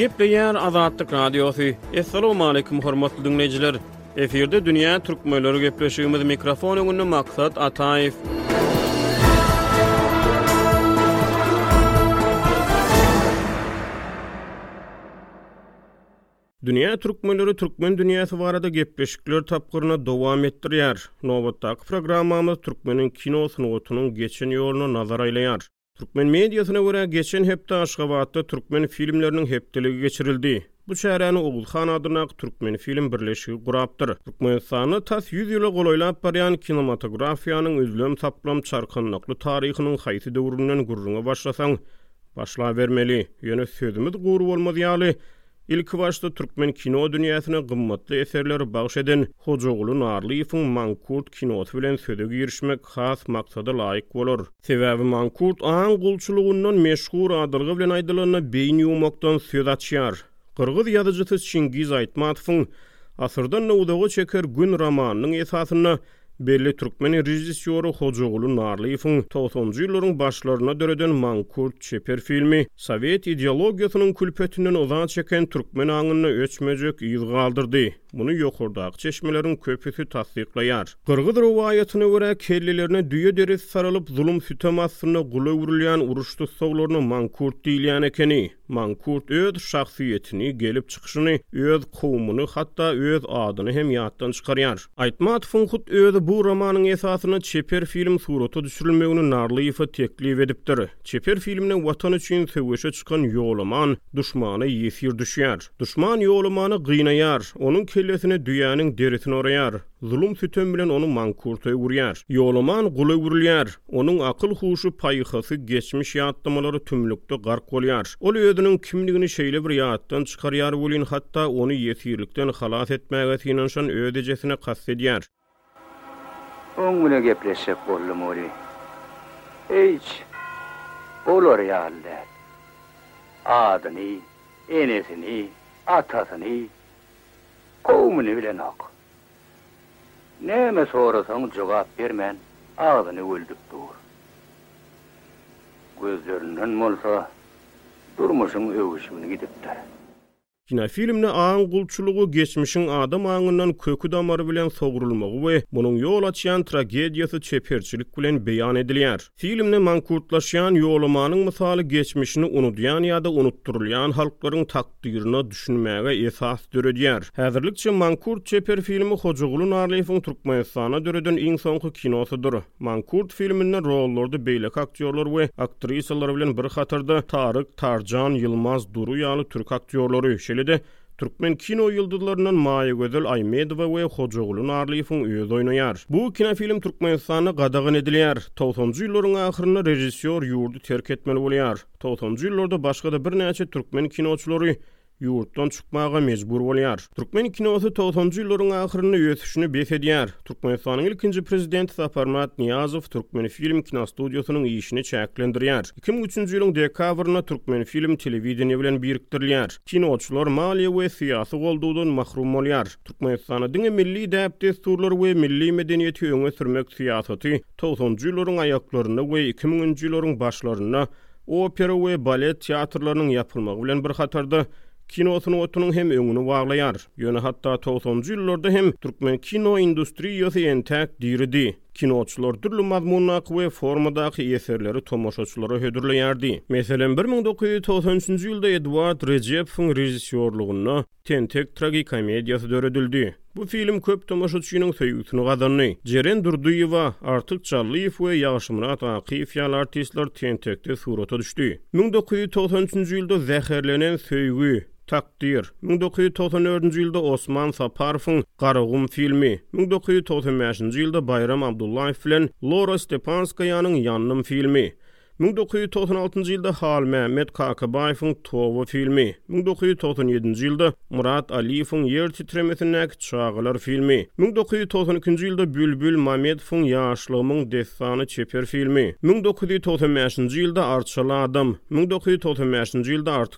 Gepleýär Azatlyk Radiosy. Assalamualaikum hormatly dinleýjiler. Efirde dünýä türkmenleri gepleşigimiz mikrofon öňünde maksat Ataýew. Dünýä türkmenleri türkmen dünýäsi barada gepleşikler tapgyryny dowam etdirýär. Nobatdaky programmamyz türkmeniň kino sungatynyň geçen ýoluna nazar aýlaýar. Türkmen mediasyna görä, geçen hepde Aşgabatda Türkmen filmleriniň hepdeligi geçirildi. Bu çäräni Oguzhan adyndaky Türkmenfilm birleşigi gurapdyr. Türkmenistanda tas ýüz ýyla golaýlap barýan kinematografiýanyň üzlem-saplam çarkandakly taryhynyň haýsy döwründen gürrüňe başlasaň, başlabermeli. Ýöne sözümiz gury bolmaz ýaly, Ilkibaşda türkmen kino dünýäsine gymmatly eserleri bagyş eden Hojaguly Narlyýewiň Mankurt kinosy bilen söze girişmek has maksada laýyk bolar. Sebäbi Mankurt aň gulçulygyndan meşhur adalga bilen aýdylanda beýin ýuwmakdan söz açýar. Gyrgyz ýazyjysy Çingiz Aýtmatowyň Asyrdan-da uzaga çeker gün romanynyň esasynda Belli türkmen režissýory Hojaguly Narlyýewiň togsanjy ýyllaryň başlarynda döreden mankurt çeper filmi sowet ideologiýasynyň külpetinden yza çeken türkmen aňynda öçmejek yz galdyrdy. Muny ýokardaky çeşmeleriň köpüsi tassyklaýar. Gyrgyz rowaýatyna görä, kellelerine düýe derisi sarylyp, zulum-sütem astynda gul öwrülýän uruş tussaglaryna mankurt diýilýän ekeni. Mankurt öz şahsyýetini, gelip çykyşyny, öz kowumyny, hatda öz adyny hem ýatdan çykarýar. Aýtmatowyň hut özi bu romanyň esasynda çeper film surata düşürilmegini Narlyýewe teklip edipdir. Çeper filmde Watan üçin söweşe çykan Ýolaman duşmana ýesir düşýär. Duşman Ýolamany gynaýar, onuň kellesine düýäniň derisini oraýar, zulum-sütem bilen ony mankurta öwürýär. Ýolaman gula öwrülýär. Onuň akyl-huşy, paýhasy, geçmiş ýatlamalary tümlükde gark bolýar. Ol özüniň kimdigini şeýle bir ýatdan çykarýar welin, hatda ony ýesirlikden halas etmäge synanyşan öz ejesine kast edýär. Oň bile gepleşjek boldum weli, hiç olar ýaly däl. Adyny, enesini, atasyny, kowumyny bilenok. Näme sorasaň jogap bermän, agzyny wüldüp dur. Gözlerinden bolsa durmuşyň öwüşgini gidipdir. Kinofilmde aň gulçulygy, geçmişiň adam aňyndan köki-damary bilen sogrulmagy we munuň ýol açýan tragediýasy çeperçilik bilen beýan edilýär. Filmde mankurtlaşýan ýolamanyň mysaly geçmişini unudýan ýa-da unutdyrylýan halklaryň takdyryna düşünmäge esas döredýär. Häzirlikçe Mankurt çeper filmi Hojaguly Narlyýewiň Türkmenistanda döreden iň soňky kinosydyr. Mankurt filminde rollarda beýleki aktýorlar we aktrisalar bilen bir hatarda Taryk, Tarjan, Ýylmaz, Duru ýaly türk aktýorlary, şeýle-de, Türkmen kino ýyldyzlaryndan Maýagözel Aýmedowa we Hojaguly Narlyýewiň özi oýnaýar. Bu kinofilm Türkmenistanda gadagan edilýär. Togsanjy ýyllaryň ahyrynda režissýor ýurdy terk etmeli bolýar. Togsanjy ýyllarda başga-da birnäçe türkmen kinoçylary ýurtdan çykmaga mejbur bolýar. Türkmen kinosy togsanjy ýyllaryň ahyrynda ösüşini bes edýär. Türkmenistanyň ilkinji prezidenti Saparmyrat Nyýazow Türkmenfilm kinostudiýasynyň işini çäklendirýär. Iki müň üçünji ýylyň dekabrynda Türkmenfilm telewideniýe bilen birikdirilýär. Kinoçylar maliýe we syýasy goldawdan mahrum bolýar. Türkmenistanda diňe milli däp-dessurlary we milli medeniýeti öňe sürmek syýasaty togsanjy ýyllaryň aýaklarynda we iki müňünji ýylaryň başlarynda opera we balet teatrlarynyň ýapylmagy bilen bir hatarda kino sungatynyň hem öňüni baglaýar. Ýöne hatda togsanjy ýyllarda hem türkmen kino industriýasy entäk diridi. Kinoçylar dürli mazmundaky we formadaky eserleri tomaşaçylara hödürleýärdi. Meselem, bir müň dokuz ýüz togsan üçünji ýylda Eduard Rejepowyň režissýorlygynda Tentek tragikomediýasy döredildi. Bu film köp tomaşaçynyň söýgüsini gazandy. Jeren Durdyýewa, Artyk Jallyýew we Ýagşymyrat Akyýew ýaly artistler Tentekde surata düşdi. Müň dokuz ýüz togsan üçünji ýylda Zäherlenen söýgi, Takdyr, müň dokuz ýüz togsan dördünji ýylda Osman Saparowyň Garagum filmi, müň dokuz ýüz togsan bäşinji ýylda Baýram Abdullaýew bilen Lora Stepanskaýanyň Ýandym filmi, müň dokuz ýüz togsan altynjy ýylda Halmämmet Kakabaýewiň Towa filmi, müň dokuz ýüz togsan ýedinji ýylda Myrat Aliýewiň Ýer titremesindäki çagalar filmi, müň dokuz ýüz togsan ikinji ýylda Bülbül Mamedowyň Ýaşlygymyň dessany çeper filmi, müň dokuz ýüz togsan bäşinji ýylda Arçaly adam, müň dokuz ýüz togsan bäşinji ýylda Artyk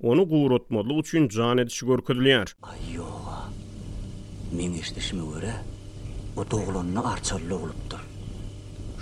Ony guratmazlyk üçin jan edişi görkezilýär. Aý, ýog-a. Meň eşidişime görä, bu doglanda arçaly doglupdyr.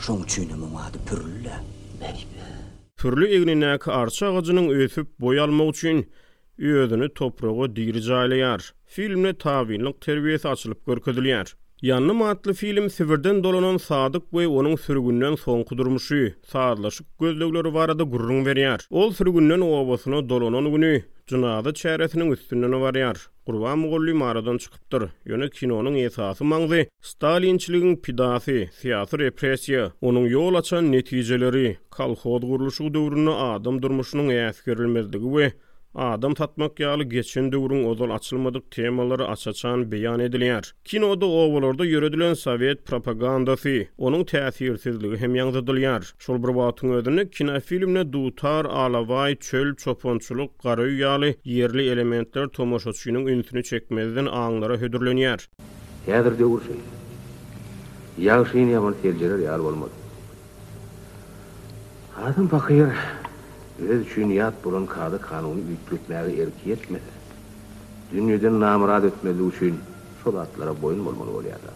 Şoň üçinem oň ady Pürli-dä. Bäh-bäh. Pürli egnindäki arça agajynyň ösüp, boý almagy üçin özüni topraga diri jaýlaýar. Filmde tabynlyk terbiýesi açylyp görkezilýär. Ýanym atly film Sibirden dolanan Sadyk we onuň sürgünden soňky durmuşy, sazlaşyk gözlegleri barada gürrüň berýär. Ol sürgünden obasyna dolanan güni, jynaza çäresiniň üstünden barýar. Gurban mugallym aradan çykypdyr. Ýöne kinonyň esasy maňzy stalinçiligiň pidasy, syýasy repressiýa, onuň ýol açan netijeleri, kolhoz gurluşygy döwründe adam durmuşynyň äsgerilmezligi we adam satmak ýaly geçen döwrüň ozal açylmadyk temalary aç-açan beýan edilýär. Kinoda obalarda ýöredilen sowet propagandasy, onuň täsirsizligi hem ýaňzydylýar. Şol bir wagtyň özünde kinofilmde dutar, alabaý, çöl, çopançylyk, garöý ýaly ýerli elementler tomaşaçynyň ünsüni çekmezden aňlara hödürlenýär. Häzir döwür şeýle. Ýagşyny ýaman seljerer ýaly bolmaly. Adam pakyr öz üçin ýat bolan kada-kanuny üýtgetmäge erki ýetmese, dünýeden namyrat etmezlik üçin şo zatlara boýun bolmaly bolýar-da.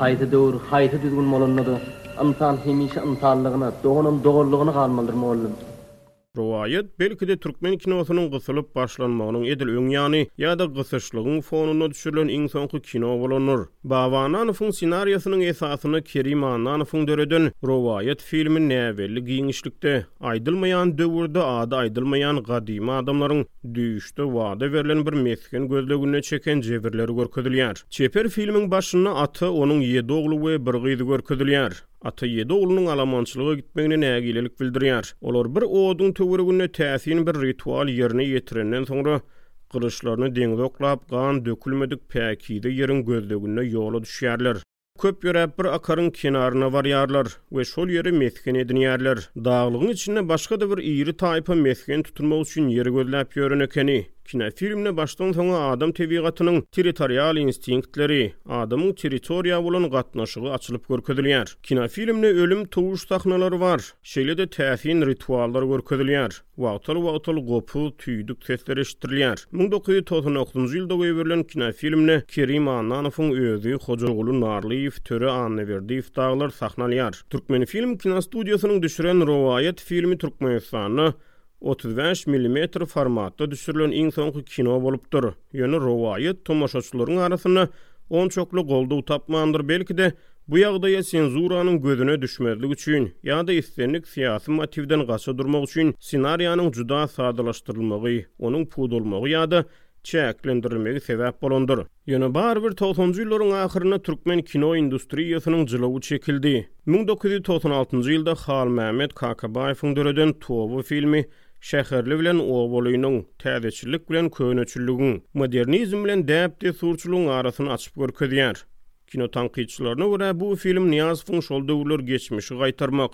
Haýsy döwür, haýsy düzgün bolanda-da, ynsan hemişe ynsanlygyna, doganam doganlygyna galmalydyr, mugallym. Rowaýat, belki-de, türkmen kinosynyň gysylyp başlanmagynyň edil öň ýany ýa-da gysyşlygyň fonunda düşürilen iň soňky kino bolandyr. Baba Annanowyň ssenariýasynyň esasyny Kerim Annanowyň döreden Rowaýat filmi näbelli giňişlikde, aýdylmaýan döwürde ady aýdylmaýan gadymy adamlaryň düýşde wada berlen bir mesgen gözleginde çeken jebirleri görkezilýär. Çeper filmiň başynda ata, onuň ýedi ogly we bir gyzy görkezilýär. Ata ýedi oglunyň alamançylyga gitmegine nägilelik bildirýär. Olar bir oduň töwereginde täsin bir ritual ýerine ýetirenden soňra, gylyçlaryny deňze oklap, gan dökülmedik päkize ýeriň gözleginde ýola düşýärler. Köp ýöräp, bir akaryň kenaryna barýarlar we şol ýeri mesgen edinýärler. Daglygyň içinde başga-da bir iri taýpa mesgen tutunmak üçin ýer gözläp ýören ekeni. Kinofilmde başdan-soňa adam tebigatynyň territorial instinktleri, adamyň territoriýa bolan gatnaşygy açylyp görkezilýär. Kinofilmde ölüm, tuguş sahnalary bar. Şeýle-de täsin rituallar görkezilýär. Wagtal-wagtal gopuz, tüýdük sesler eşitdirilýär. Müň dokuz ýüz togsan dokuzynjy ýylda goýberilen kinofilmde Kerim Annanowyň özi, Hojaguly Narlyýew, Töre Annaberdiýew dagylar sahna alýar. Türkmenfilm kinostudiýasynyň düşüren Rowaýat filmi Türkmenistanda otuz bäş millimetr formatda düşürilen iň soňky kino bolupdyr. Ýöne rowaýat tomaşaçylaryň arasynda onçakly goldaw tapmandyr, belki-de, bu ýagdaýa senzuranyň gözüne düşmezlik üçin ýa-da islendik syýasy motiwden gaça durmak üçin ssenariýanyň juda sadalaşdyrylmagy, onuň pudalmagy ýa-da çäklendirilmegi sebäp bolandyr. Ýöne barybir togsanjy ýyllaryň ahyrynda türkmen kino industriýasynyň jylawy çekildi. Müň dokuz ýüz togsan altynjy ýylda Halmämmet Kakabaýewiň döreden Toba filmi şäherli bilen obalynyň, täzeçillik bilen köneçilligiň, modernizm bilen däp-dessurçylygyň arasyny açyp görkezýär. Kino tankytçylaryna görä, bu film Nyýazowyň şol döwürler geçmişi gaýtarmak,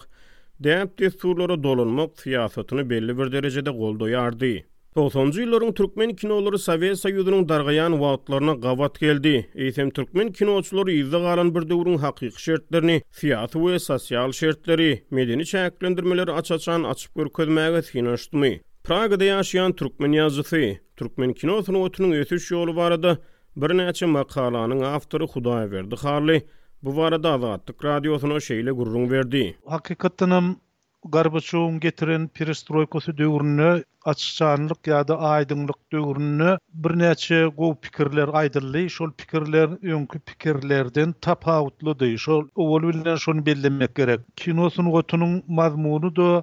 däp-dessurlara dolanmak syýasatyny belli bir derejede goldaýardy. Togsanjy ýyllaryň türkmen kinolary Sowet Soýuzynyň dargaýan wagtlaryna gabat geldi. Eýsem, türkmen kinoçylary yzda galan bir döwrüň hakyky şertlerini, syýasy we sosial şertleri, medeni çäklendirmeleri aç-açan açyp görkezmäge synanyşdymy? Pragada ýaşaýan türkmen ýazyjysy, türkmen kino sungatynyň ösüş ýoly barada birnäçe makalanyň awtory Hudaýberdi Hally bu barada Azatlyk Radiosyna şeýle gürrüň berdi. Hakykatdanam, Gorbaçýowyň getiren perestroýkasy döwründe, açykjanlyk ýa-da aýdyňlyk döwründe birnäçe gowy pikirler aýdyldy. Şol pikirler öňki pikirlerden tapawutlydy. Şol owal bilen şony bellemek gerek. Kino sungatynyň mazmuny-da,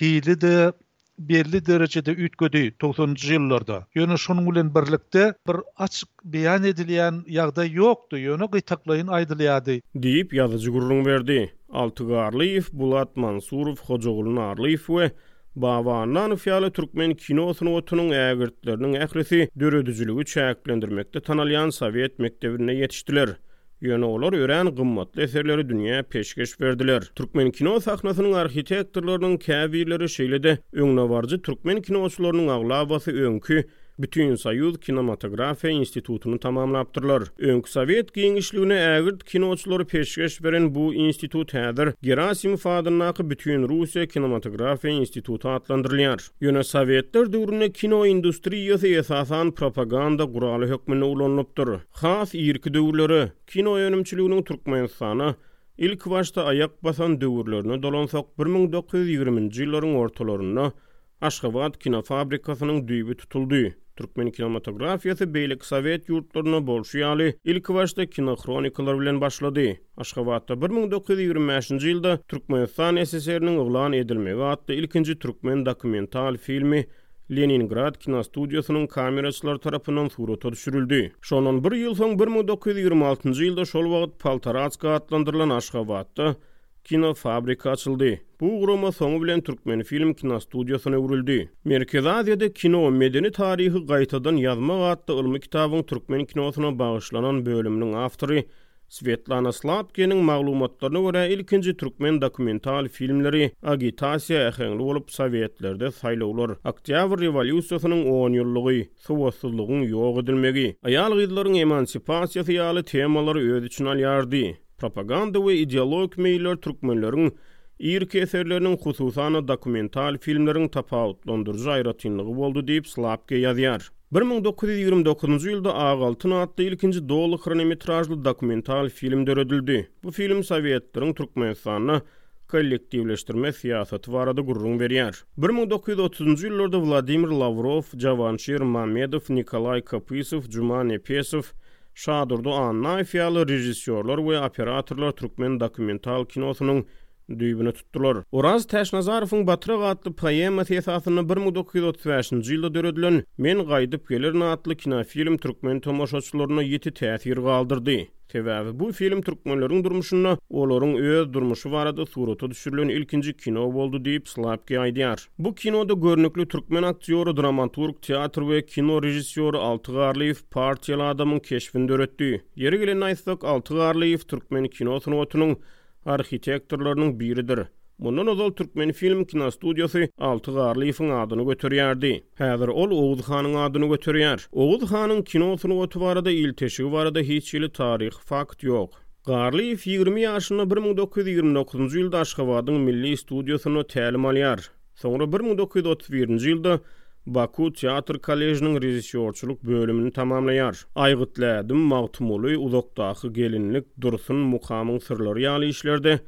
hili-de belli derejede üýtgedi togsanynjy ýyllarda. Ýöne şonuň bilen birlikde bir açyk beýan edilýän ýagdaý ýokdy, ýöne gytaklaýyn aýdylýardy. Diýip, ýazyjy gürrüň berdi. Alty Garlyýew, Bulat Mansurow, Hojaguly Narlyýew we Baba Annanow ýaly türkmen kino sungatynyň ägirtleriniň ählisi döredijiligi çäklendirmekde tanalýan sowet mekdebinde ýetişdiler. Ýöne olar örän gymmatly eserleri dünýä peşgeş berdiler. Türkmen kino sahnasynyň arhitektorlarynyň käbirleri, şeýle-de öňdebaryjy türkmen kinoçylarynyň aglabasy öňki Bütinsoýuz kinomatografiýa institutyny tamamlapdyrlar. Öňki sowet giňişligine ägirt kinoçylary peşgeş beren bu institut häzir Gerasimow adyndaky Bütinrussiýa kinomatografiýa instituty atlandyrylýar. Ýöne sowetler döwründe kino industriýasy esasan propaganda guraly hökmünde ulanylypdyr. Has irki döwürlere, kino önümçiliginiň Türkmenistana ilkibaşda aýak basan döwürlerine dolansak, bir müň dokuz ýüz ýigriminji ýyllaryň ortalarynda Aşgabat kinofabrikasynyň düýbi tutuldy. Türkmen kinematografiýasy beýleki sowet ýurtlarynda bolşy ýaly, ilkibaşda kinohronikalar bilen başlady. Aşgabatda bir müň dokuz ýüz ýigrimi bäşinji ýylda Türkmenistan SSR-niň yglan edilmegi atly ilkinji türkmen dokumental filmi Leningrad kinostudiýasynyň kameraçylary tarapyndan surata düşürildi. Şondan bir ýyl soň bir müň dokuz ýüz ýigrimi altynjy ýylda şol wagt Poltoratsk atlandyrylan Aşgabatda kinofabrika açyldy. Bu gurama soňy bilen Türkmenfilm kinostudiýasyna öwrüldi. Merkezi Aziýada kino, medeni taryhy gaýtadan ýazmak atly ylmy kitabyň türkmen kinosyna bagyşlanan bölüminiň awtory Swetlana Slapkiniň maglumatlaryna görä, ilkinji türkmen dokumental filmleri agitasiýa äheňli bolup, sowetlerde saýlawlar, Oktýabr rewolýusiýasynyň on ýyllygy, sowatsyzlygyň ýok edilmegi, aýal-gyzlaryň emansipasiýasy ýaly temalary öz içine alýardy. Propaganda we ideologik meýiller türkmenleriň irki eserleriniň, hususan-da, dokumental filmleriň tapawutlandyryjy aýratynlygy boldy diýip, Slapke ýazýar. Bir müň dokuz ýüz ýigrimi dokuzynjy ýylda Ak altyn atly ilkinji doly hronometražly dokumental film döredildi. Bu film sowetleriň Türkmenistanda kollektiwleşdirme syýasaty barada gürrüň berýär. Bir müň dokuz ýüz otuzynjy ýyllarda Wladimir Lawrow, Jawanşir Mamedow, Nikolaý Kapysow, Juma Nepesow, Şadurdy Annaýew ýaly režissýorlar we operatorlar türkmen dokumental kinosynyň düýbüne tutdular. Oraz Täçnazarowyň Batrak atly poemasy esasynda bir müň dokuz ýüz otuz bäşinji ýylda döredilen Men gaýdyp gelerin atly kinofilm türkmen tomaşaçylarynda ýiti täsir galdyrdy. Sebäbi bu film türkmenleriň durmuşynda olaryň öz durmuşy barada surata düşürilen ilkinji kino boldy diýip, Slapki aýdýar. Bu kinoda görnükli türkmen aktýory, dramaturg, teatr we kino režissýory Alty Garlyýew partiýaly adamyň keşbini döretdi. Ýeri gelende aýtsak, Alty Garlyýew türkmen kino sungatynyň, arhitektorlarynyň biridir. Mundan ozal Türkmenfilm kinostudiýasy Alty Garlyýewiň adyny göterýärdi. Häzir ol Oguz hanyň adyny göterýär. Oguz hanyň kino sungaty barada, ilteşigi barada hiç hili taryhy fakt ýok. Garlyýew ýigrimi ýaşynda bir müň dokuz ýüz ýigrimi dokuzynjy ýylda Aşgabadyň milli studiýasynda tälim alýar. Soňra bir müň dokuz ýüz otuz birinji ýylda Baku teatr kolležiniň režissýorçylyk bölümini tamamlaýar. Aýgytlädim, Magtymguly, Uzakdaky gelinlik, Dursun, Mukamyň syrlary ýaly işlerde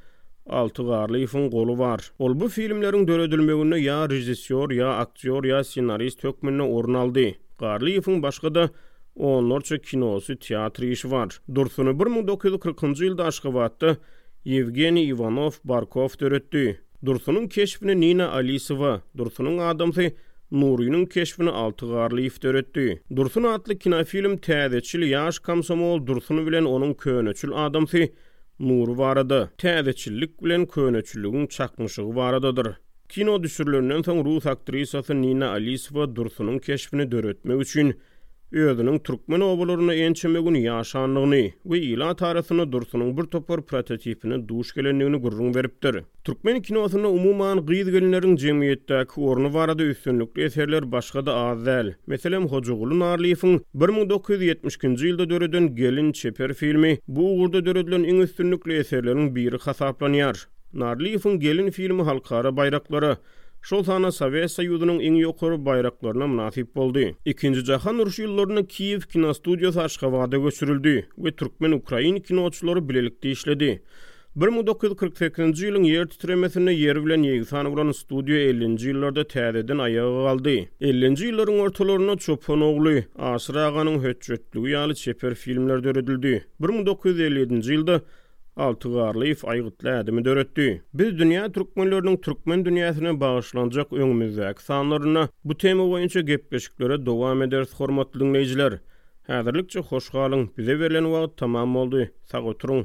Alty Garlyýewiň goly bar. Ol bu filmleriň döredilmeginde ýa režissýor, ýa aktýor, ýa ssenarist hökmünde orun aldy. Garlyýewiň başga-da onlarça kinosy, teatr işi bar. Dursuny bir müň dokuz ýüz kyrkynjy ýylda Aşgabatda Ýewgeniý Iwanow, Barkow, döretdi. Dursunyň keşbini Nina Alisowa, Dursunyň adamsy Nurynyň keşbini Alty Garlyýew döretdi. Dursun atly kinofilm täzeçil ýaş komsomol Dursun bilen onuň köneçil adamsy Nury barada, täzeçillik bilen köneçilligiň çaknyşygy baradadyr. Kino düşürilenden soň rus aktrisasy Nina Alisowa Dursunyň keşbini döretmek üçin özüniň türkmen obalarynda ençeme gün ýaşandygyny we ilat arasynda Dursunyň bir topar prototipine duş gelendigini gürrüň beripdir. Türkmen kinosynda umuman gyz-gelinleriň jemgyýetdäki orny barada üstünlikli eserler başga-da az däl. Meselem, Hojaguly Narlyýewiň bir müň dokuz ýüz ýetmiş ikinji ýylda döreden Gelin çeper filmi bu ugurda döredilen iň üstünlikli eserleriň biri hasaplanýar. Narlyýewiň Gelin filmi halkara baýraklara, Şol sanda Sowet Soýuzynyň iň ýokary baýraklaryna mynasyp boldy. Ikinji jahan urşy ýyllarynda Kiýew kinostudiýasy Aşgabada göçürildi we türkmen-ukrain kinoçylary bilelikde işledi. Bir müň dokuz ýüz kyrk sekizinji ýylyň ýer titremesinde ýer bilen ýegsan bolan studiýa ellinji ýyllarda täzeden aýaga galdy. Ellinji ýyllaryň ortalarynda Çopan ogly, Aşyr aganyň hötjetligi ýaly çeper filmler döredildi. Bir müň dokuz ýüz elli ýedinji ýylda Alty Garlyýew aýgytly ädimi döretdi. Biz dünýä türkmenleriniň türkmen dünýäsine bagyşlanjak öňümizdäki sanlarynda bu tema boýunça gepleşiklere dowam ederis hormatly diňleýjiler. Häzirlikçe hoş galyň, bize berlen wagt tamam boldy. Sag oturyň!